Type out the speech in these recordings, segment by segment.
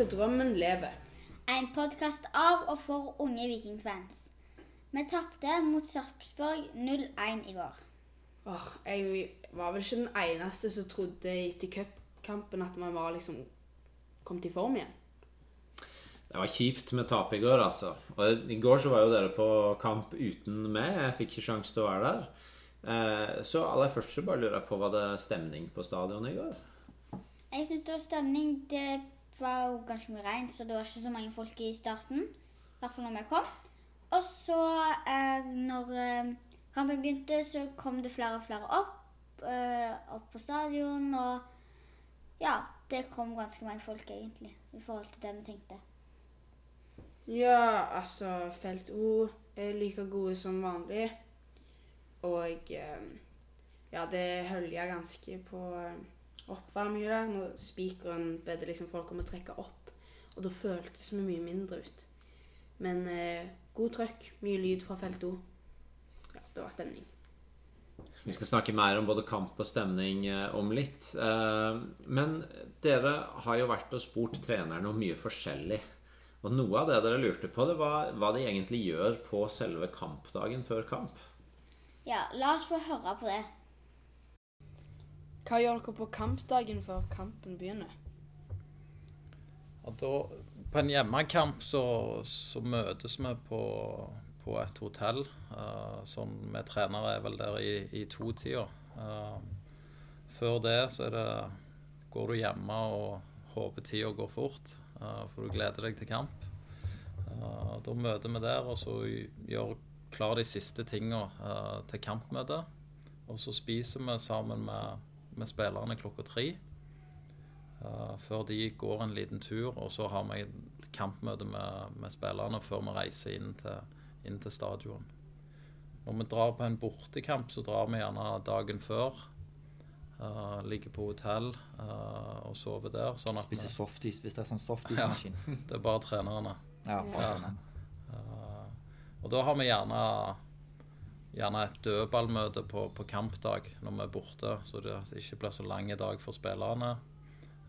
Til Drømmen lever. En podkast av og for unge vikingfans. Vi tapte mot Sarpsborg 0-1 i går. Åh, jeg var vel ikke den eneste som trodde etter cupkampen at man var liksom kommet i form igjen. Det var kjipt med tap i går, altså. Og I går så var jo dere på kamp uten meg. Jeg fikk ikke sjanse til å være der. Eh, så aller først så bare lurer jeg på Var det stemning på stadionet i går? Jeg syns det var stemning. Det var jo ganske mye regn, så det var ikke så mange folk i starten. I hvert fall når vi kom. Og så, eh, når eh, kampen begynte, så kom det flere og flere opp. Eh, opp på stadion, og ja, det kom ganske mange folk, egentlig. I forhold til det vi tenkte. Ja, altså Felt O er like gode som vanlig. Og eh, ja, det hølja ganske på oppvarminga der. Når spikeren bedde liksom folk om å trekke opp. Og da føltes vi mye mindre ut. Men eh, god trøkk, mye lyd fra Felt O. Ja, det var stemning. Vi skal snakke mer om både kamp og stemning eh, om litt. Eh, men dere har jo vært og spurt trenerne om mye forskjellig. Og noe av det dere lurte på, det var hva de egentlig gjør på selve kampdagen før kamp. Ja, la oss få høre på det. Hva gjør dere på kampdagen før kampen begynner? Ja, da, på en hjemmekamp så, så møtes vi på, på et hotell. Uh, sånn, vi trenere er vel der i, i to-tida. Uh, før det så er det, går du hjemme og håper tida går fort, uh, for du gleder deg til kamp. Da møter vi der, og så gjør klar de siste tinga til kampmøtet. Og så spiser vi sammen med, med spillerne klokka tre. Uh, før de går en liten tur, og så har vi et kampmøte med, med spillerne før vi reiser inn til, inn til stadion. Når vi drar på en bortekamp, så drar vi gjerne dagen før. Uh, ligger på hotell uh, og sover der. Sånn Spiser softis hvis det er sånn softismaskin. Det er bare trenerne. Ja, bare Ja. sånn. Og da har vi gjerne, gjerne et dødballmøte på, på kampdag når vi er borte, så det ikke blir så lang dag for spillerne.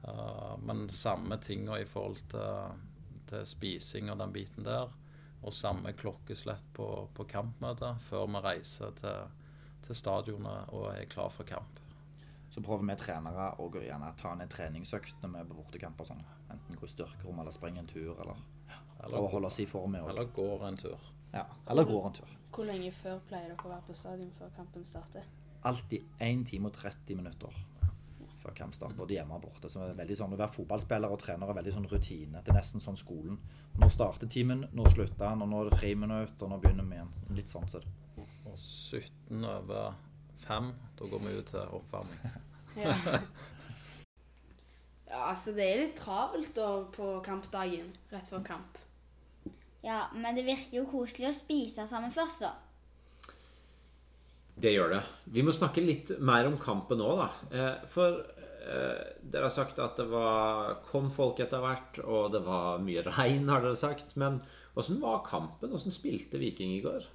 Uh, men samme tinga i forhold til, til spising og den biten der. Og samme klokkeslett på, på kampmøtet før vi reiser til, til stadionet og er klar for kamp. Så prøver vi trenere å gjerne ta ned treningsøkt når vi er på bortekamp og sånn. Enten gå i styrkerom eller springe en tur, eller prøve å holde oss i form. Eller går en tur. Ja, eller går en tur. Hvor lenge før pleier dere å være på stadion før kampen starter? Alltid 1 time og 30 minutter før kampstart, både hjemme og borte. Så det er veldig sånn, Å være fotballspiller og trener er veldig sånn rutine. Det er nesten sånn skolen. Nå starter timen, nå slutter han, og nå er det friminutt, og nå begynner vi igjen. Litt sånn så det. Og 17 over 5, da går vi ut til oppvarming. Ja. ja, altså det er litt travelt da på kampdagen, rett før kamp. Ja, men det virker jo koselig å spise sammen først, da. Det gjør det. Vi må snakke litt mer om kampen òg, da. Eh, For eh, dere har sagt at det var, kom folk etter hvert, og det var mye regn, har dere sagt. Men åssen var kampen? Åssen spilte Viking i går?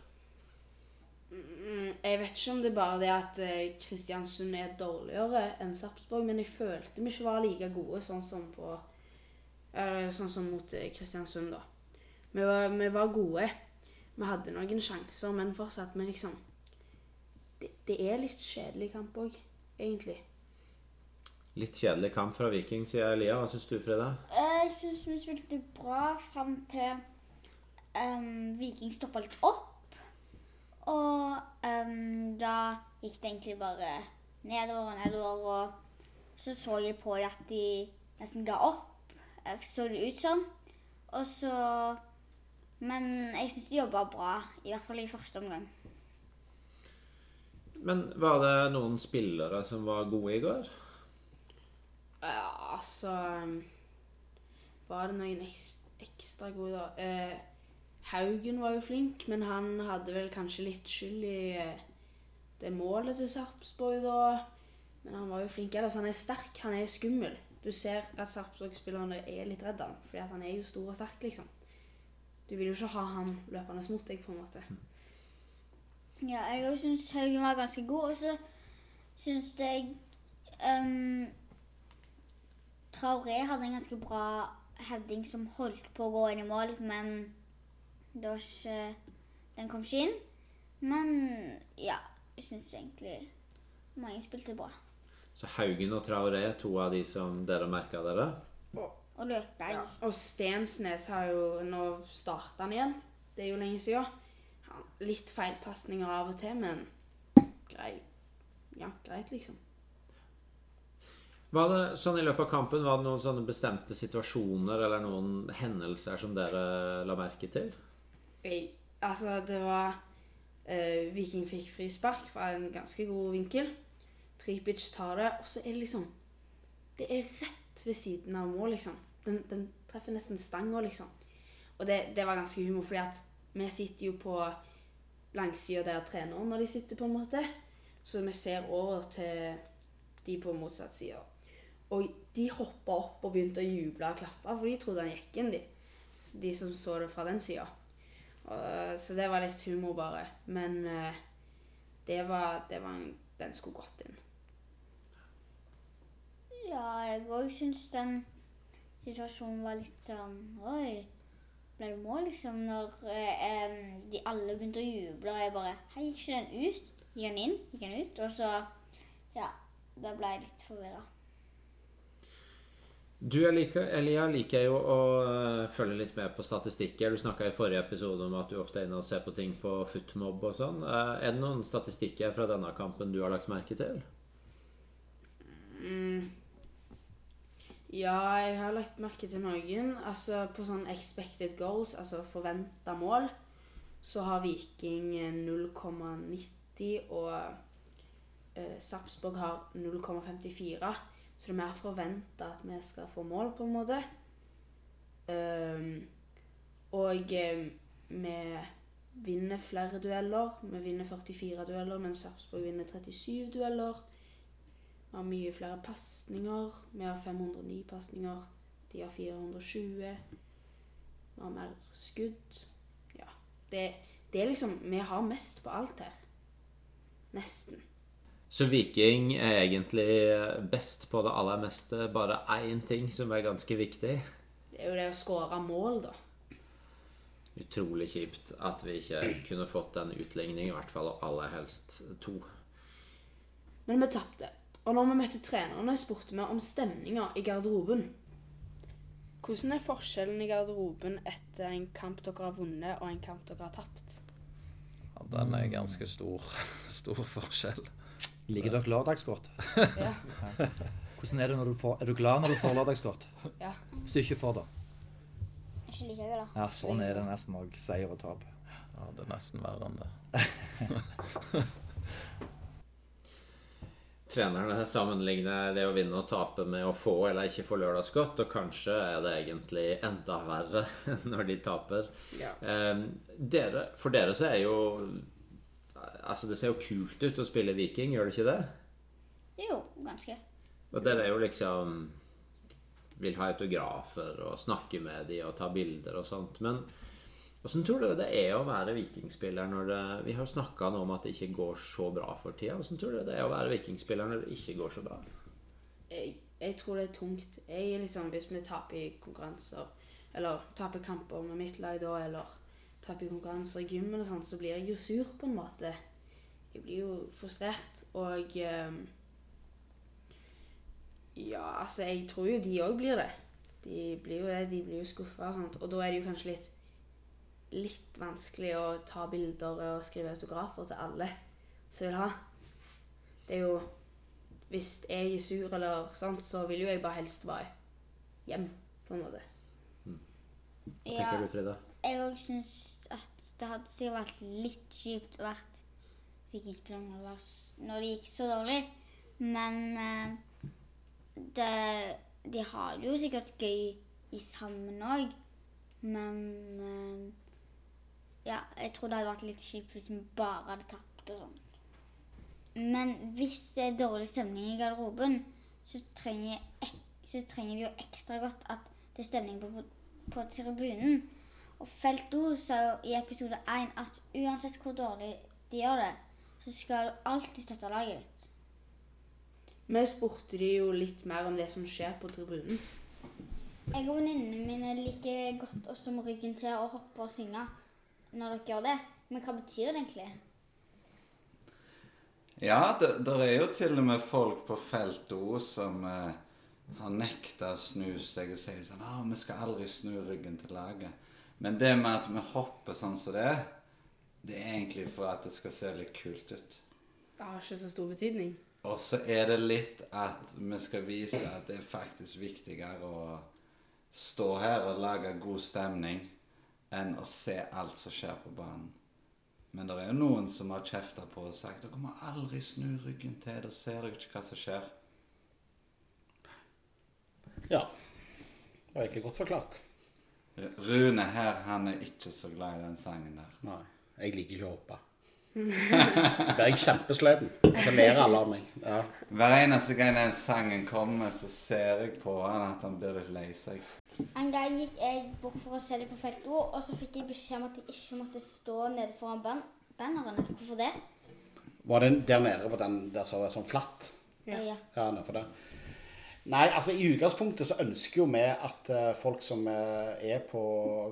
Mm, Jeg vet ikke om det er bare det at eh, Kristiansund er dårligere enn Sarpsborg, men jeg følte vi ikke var like gode sånn som på eh, Sånn som mot Kristiansund, da. Vi var, vi var gode. Vi hadde noen sjanser, men fortsatt Men liksom det, det er litt kjedelig kamp òg, egentlig. Litt kjedelig kamp fra Viking, sier Elia. Hva syns du, Frida? Jeg syns vi spilte bra fram til um, Viking stoppa litt opp. Og um, da gikk det egentlig bare nedover og nedover. Og så så jeg på dem at de nesten ga opp, eh, så det ut som. Og så Men jeg syns de jobba bra, i hvert fall i første omgang. Men var det noen spillere som var gode i går? Ja, altså um, Var det noen ekstra gode, da? Eh, Haugen var jo flink, men han hadde vel kanskje litt skyld i eh, det målet til Sarpsborg, da. Men han var jo flink ellers. Han er sterk, han er skummel. Du ser at Sarpsborg-spillerne er litt redd han, fordi at han er jo stor og sterk, liksom. Du vil jo ikke ha han løpende mot deg, på en måte. Ja, jeg òg syns Haugen var ganske god. Og så syns jeg um, Traoré hadde en ganske bra heading som holdt på å gå inn i mål, men det var ikke Den kom ikke inn. Men ja, jeg syns egentlig mange spilte bra. Så Haugen og Traoré, to av de som dere merka dere. Og Løtberg. Ja. Og Stensnes har jo Nå starta han igjen. Det er jo lenge siden. Han, litt feilpasninger av og til, men greit. Ja, greit, liksom. Var det sånn i løpet av kampen, var det noen sånne bestemte situasjoner eller noen hendelser som dere la merke til? Jeg, altså, det var eh, Viking fikk frispark fra en ganske god vinkel. Tripic tar det, og så er det liksom Det er rett ved siden av mål, liksom. Den, den treffer nesten stanga, liksom. Og det, det var ganske humor, fordi at vi sitter jo på langsida der treneren når de sitter, på en måte. Så vi ser over til de på motsatt side. Og de hoppa opp og begynte å juble og klappe, for de trodde han gikk inn, de. De som så det fra den sida. Så det var litt humor, bare. Men eh, det var, det var en, Den skulle gått inn. Jeg òg syns den situasjonen var litt sånn Oi, ble det mål, liksom? Når eh, de alle begynte å juble, og jeg bare Hei, gikk ikke den ut? Gikk den inn? Gikk den ut? Og så Ja, da ble jeg litt forvirra. Du Elika, Elia, liker jo å øh, følge litt med på statistikker. Du snakka i forrige episode om at du ofte er inne og ser på ting på footmob og sånn. Eh, Er det noen statistikker fra denne kampen du har lagt merke til? Mm. Ja, jeg har lagt merke til noen. Altså på sånn expected goals, altså forventa mål, så har Viking eh, 0,90 og eh, Sarpsborg har 0,54. Så det er mer forventa at vi skal få mål, på en måte. Um, og eh, vi vinner flere dueller. Vi vinner 44 dueller, mens Sarpsborg vinner 37 dueller. Vi har mye flere pasninger. Vi har 509 pasninger. De har 420. Vi har mer skudd. Ja. Det, det er liksom Vi har mest på alt her. Nesten. Så Viking er egentlig best på det aller meste. Bare én ting som er ganske viktig. Det er jo det å skåre mål, da. Utrolig kjipt at vi ikke kunne fått en utligning, i hvert fall, og aller helst to. Men vi tapte. Og når vi møtte trenerne, spurte vi om stemninga i garderoben. Hvordan er forskjellen i garderoben etter en kamp dere har vunnet, og en kamp dere har tapt? Ja, den er ganske stor, stor forskjell. Ligger dere lørdagsgodt? Ja. Hvordan Er det når du får, er du glad når du får lørdagsgodt? ja. Hvis du ikke får det? Ikke like glad. Ja, sånn er det nesten òg. Seier og tap. Ja, det er nesten verre enn det. Trenerne sammenligner det å vinne og tape med å få eller ikke få lørdagsgodt, og kanskje er det egentlig enda verre når de taper. ja. Eh, dere, for dere så er jo Altså, det ser jo kult ut å spille Viking, gjør det ikke det? Jo, ganske. Og dere er jo liksom Vil ha autografer og snakke med de og ta bilder og sånt. Men åssen tror dere det er å være vikingspiller når det Vi har snakka om at det ikke går så bra for tida. Åssen tror dere det er å være vikingspiller når det ikke går så bra? Jeg, jeg tror det er tungt. Jeg er liksom, Hvis vi taper i konkurranser, eller taper kamper med mitt lag da, eller taper i konkurranser i gymmen og sånt, så blir jeg jo sur på en måte. Jeg blir jo frustrert, og um, Ja, altså, jeg tror jo de òg blir det. De blir jo det, de blir jo skuffa og sånt. Og da er det jo kanskje litt litt vanskelig å ta bilder og skrive autografer til alle som vil ha. Det er jo Hvis jeg er sur eller sånt, så vil jo jeg bare helst være hjem, på en måte. Hva Ja, tenker du, Frida? jeg òg syns at det hadde sikkert vært litt kjipt å vært vikingspiller når, det var når det gikk så dårlig. Men eh, det, de har det jo sikkert gøy i sammen òg. Men eh, ja, jeg tror det hadde vært litt kjipt hvis vi bare hadde tapt og sånn. Men hvis det er dårlig stemning i garderoben, så trenger, så trenger de jo ekstra godt at det er stemning på, på, tribunen. Og Felto sa jo i episode 1 at uansett hvor dårlig de gjør det, så skal du alltid støtte laget ditt. Vi spurte de jo litt mer om det som skjer på tribunen. Jeg og venninnene mine liker godt å stå med ryggen til og hoppe og synge når dere gjør det. Men hva betyr det egentlig? Ja, det der er jo til og med folk på feltet òg som eh, har nekta å snu seg og sier sånn ah, 'Vi skal aldri snu ryggen til laget'. Men det med at vi hopper sånn som det det er egentlig for at det skal se litt kult ut. Det har ikke så stor betydning. Og så er det litt at vi skal vise at det er faktisk viktigere å stå her og lage god stemning enn å se alt som skjer på banen. Men det er jo noen som har kjefta på og sagt dere må aldri snu ryggen til, da ser dere ikke hva som skjer. Ja. Det var egentlig godt forklart. Rune her, han er ikke så glad i den sangen der. Nei, jeg liker ikke å hoppe. Da blir jeg kjempesliten. Så ler alle av meg. Ja. Hver eneste gang den sangen kommer, så ser jeg på han at han blir litt lei seg. En gang gikk jeg bort for å se det på ord, og så fikk jeg beskjed om at jeg ikke måtte stå nede foran ban bannerne. Hvorfor det? Var det der nede på den der som var sånn flatt? Ja. Ja. Ja, nedfor der. Nei, altså i utgangspunktet så ønsker jo vi at uh, folk som uh, er på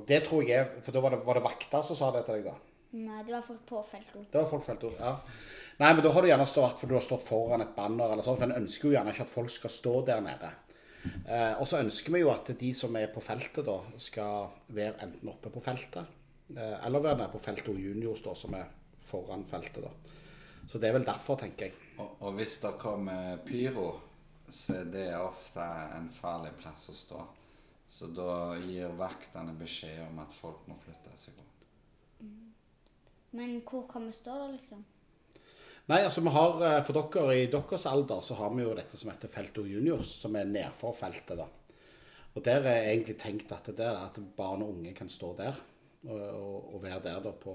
Det tror jeg er For da var det, var det vakter som sa det til deg, da? Nei, det var folk på feltet. Det var folk felt ord, ja. Nei, men da har du gjerne stått for du har stått foran et banner eller sånn, for en ønsker jo gjerne ikke at folk skal stå der nede. Eh, og så ønsker vi jo at de som er på feltet, da, skal være enten oppe på feltet, eh, eller være nede på feltet og juniors, da, som er foran feltet, da. Så det er vel derfor, tenker jeg. Og, og hvis det kommer pyro, så er det ofte en farlig plass å stå. Så da gir vaktene beskjed om at folk må flytte seg rundt. Men hvor kan vi stå da, liksom? Nei, altså vi har, eh, For dere i deres alder så har vi jo dette som heter Felto Juniors, som er nedfor feltet. da. Og Der er egentlig tenkt at, det der, at barn og unge kan stå der og, og, være der da på,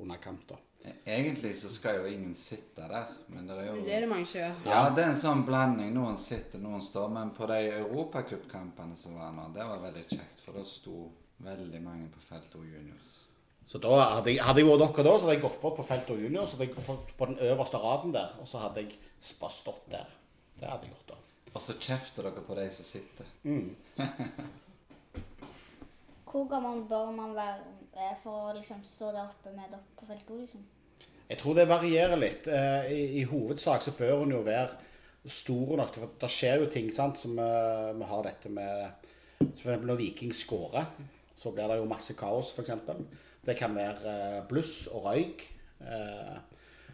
underkant, da. E- Egentlig så skal jo ingen sitte der, men det er jo Det er det mange som gjør. Ja, det er en sånn blanding. Noen sitter, noen står. Men på de europacupkampene som var nå, det var veldig kjekt. For da sto veldig mange på felt og juniors. Så da hadde jeg, hadde jeg vært dere da, så hadde jeg gått bort på Felto Junior, så hadde jeg gått på- på den øverste raden der, og så hadde jeg bare stått der. Det hadde jeg gjort da. Og så kjefter dere på de som sitter. Hvor gammel bør man være eh, for å liksom stå der oppe med dere på feltet? liksom? Jeg tror det varierer litt. Eh, I, i hovedsak så bør hun jo være stor nok til For det skjer jo ting, sant, som eh, vi har dette med eksempel når Viking scorer, så blir det jo masse kaos, f.eks. Det kan være eh, bluss og røyk. Eh,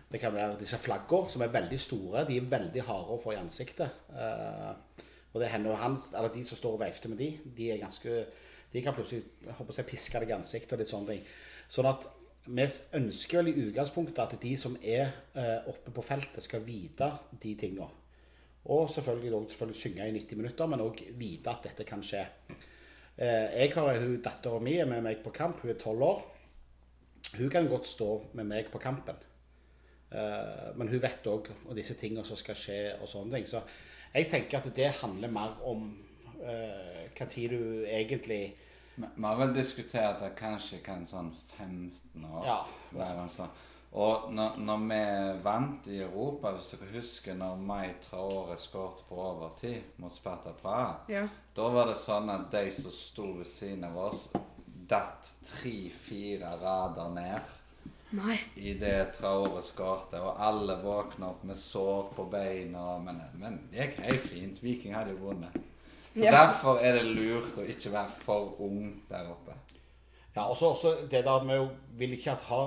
det kan være disse flaggene, som er veldig store. De er veldig harde å få i ansiktet. Eh, og det hender han, eller de som står og veifter med de, de ganske De kan plutselig håper jeg, piske deg i ansiktet og litt sånne ting. Sånn at vi ønsker vel i utgangspunktet at de som er oppe på feltet, skal vite de tinga. Og selvfølgelig, selvfølgelig synge i 90 minutter, men òg vite at dette kan skje. Jeg har hun Dattera mi er med meg på kamp, hun er tolv år. Hun kan godt stå med meg på kampen. uh, men hun vet òg om disse tingene som skal skje og sånne ting. Så jeg tenker at det handler mer om uh, hva tid du egentlig Vi vi har vel diskutert at kanskje kan sånn 15 år Ja. være en sånn. Og når, når vi vant i Europa, hvis dere husker når Mai Traore skåret på overtid mot Sparta Praha, Ja. da var det sånn at de som sto ved siden av oss, datt tre-fire rader ned Nei. det Traore skårte, og alle våkna opp med sår på beina. Men, men det gikk helt fint. Viking hadde jo vunnet. Så Ja. Derfor er det lurt å ikke være for ung der oppe. Ja, og så også det der med å vil ikke at ha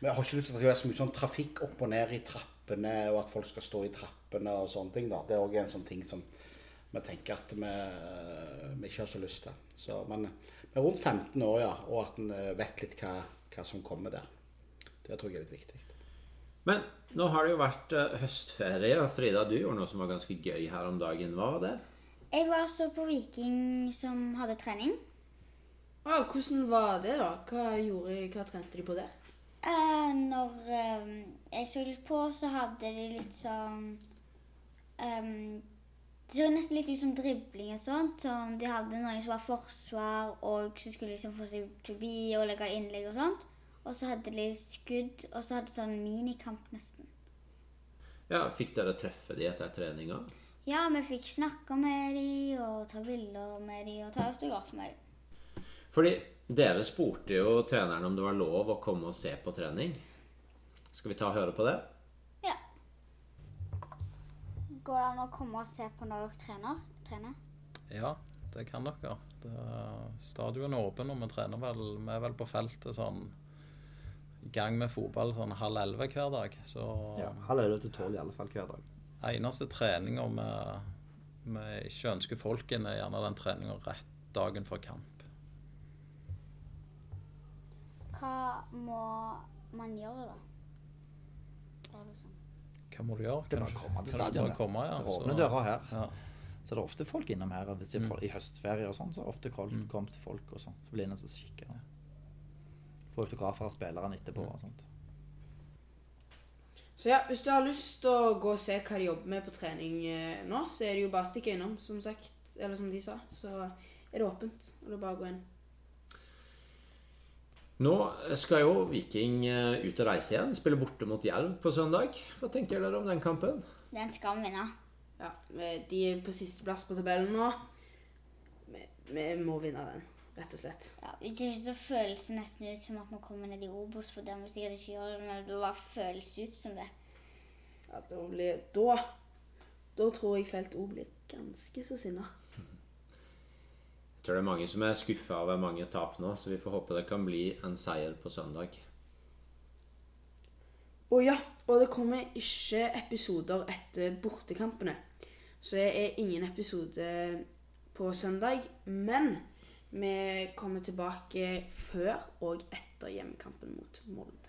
Vi har ikke lyst til at det skal være så mye sånn trafikk opp og ned i trappene, og at folk skal stå i trappene og sånne ting. da. Det er òg en sånn ting som vi tenker at vi, vi ikke har så lyst til. Så, men vi er rundt 15 år, ja, og at en eh, vet litt hva, hva som kommer der. Det tror jeg er litt viktig. Men nå har det jo vært eh, høstferie, og Frida, du gjorde noe som var ganske gøy her om dagen. Hva var det? Jeg var så på Viking som hadde trening. Ah, hvordan var det, da? Hva, gjorde, hva trente de på der? Eh, når eh, jeg så litt på, så hadde de litt sånn ehm, Det så nesten litt ut som dribling og sånt. Sånn, de hadde noen som var forsvar, og som skulle liksom få seg forbi og legge innlegg og sånt. Og så hadde de skudd, og så hadde de sånn minikamp nesten. Ja, Fikk dere treffe de etter treninga? Ja, vi fikk snakke med de og ta bilder med de og ta autograf med de. Fordi dere spurte jo treneren om det var lov å komme og se på trening. Skal vi ta og høre på det? Går det an å komme og se på når dere trener? trener? Ja, det kan dere. Det, stadion er åpen, og vi trener vel Vi er vel på feltet sånn i gang med fotball sånn halv elleve hver dag. Så Ja, halv elleve til tolv i alle fall hver dag. eneste treninga vi, vi ikke ønsker folk inn, er gjerne den treninga rett dagen før kamp. Hva må man gjøre da? Det. Hva må du gjøre? Det er bare komme til kan stadionet. komme, ja, Det åpne dører her. Ja. Så det er ofte folk innom her. Hvis det er folk, I høstferie og sånn, så er ofte kommet Mm. folk og sånn. Så blir det en sånn kikker. Får autografer av spillerne etterpå og sånt. Så ja, hvis du har lyst til å gå og se hva de jobber med på trening eh, nå, så er det jo bare å stikke innom, som sagt. Eller som de sa. Så er det åpent. Og det er bare å gå inn. Nå skal jo Viking eh, ut og reise igjen. Spille borte mot Jerv på søndag. Hva tenker dere om den kampen? Den skal vi vinne. Ja, De er på sisteplass på tabellen nå. Vi, vi må vinne den, rett og slett. Ja, hvis ikke så føles det nesten ut som at vi kommer ned i Obos, for det må vi sikkert ikke gjøre, men det bare føles ut som det. Ja, da, blir, da, da tror jeg Felt O blir ganske så sinna. Tror det er mange som er skuffa over mange tap nå, så vi får håpe det kan bli en seier på søndag. Og ja, og det kommer ikke episoder etter bortekampene. Så det er ingen episode på søndag. Men vi kommer tilbake før og etter hjemmekampen mot Molde.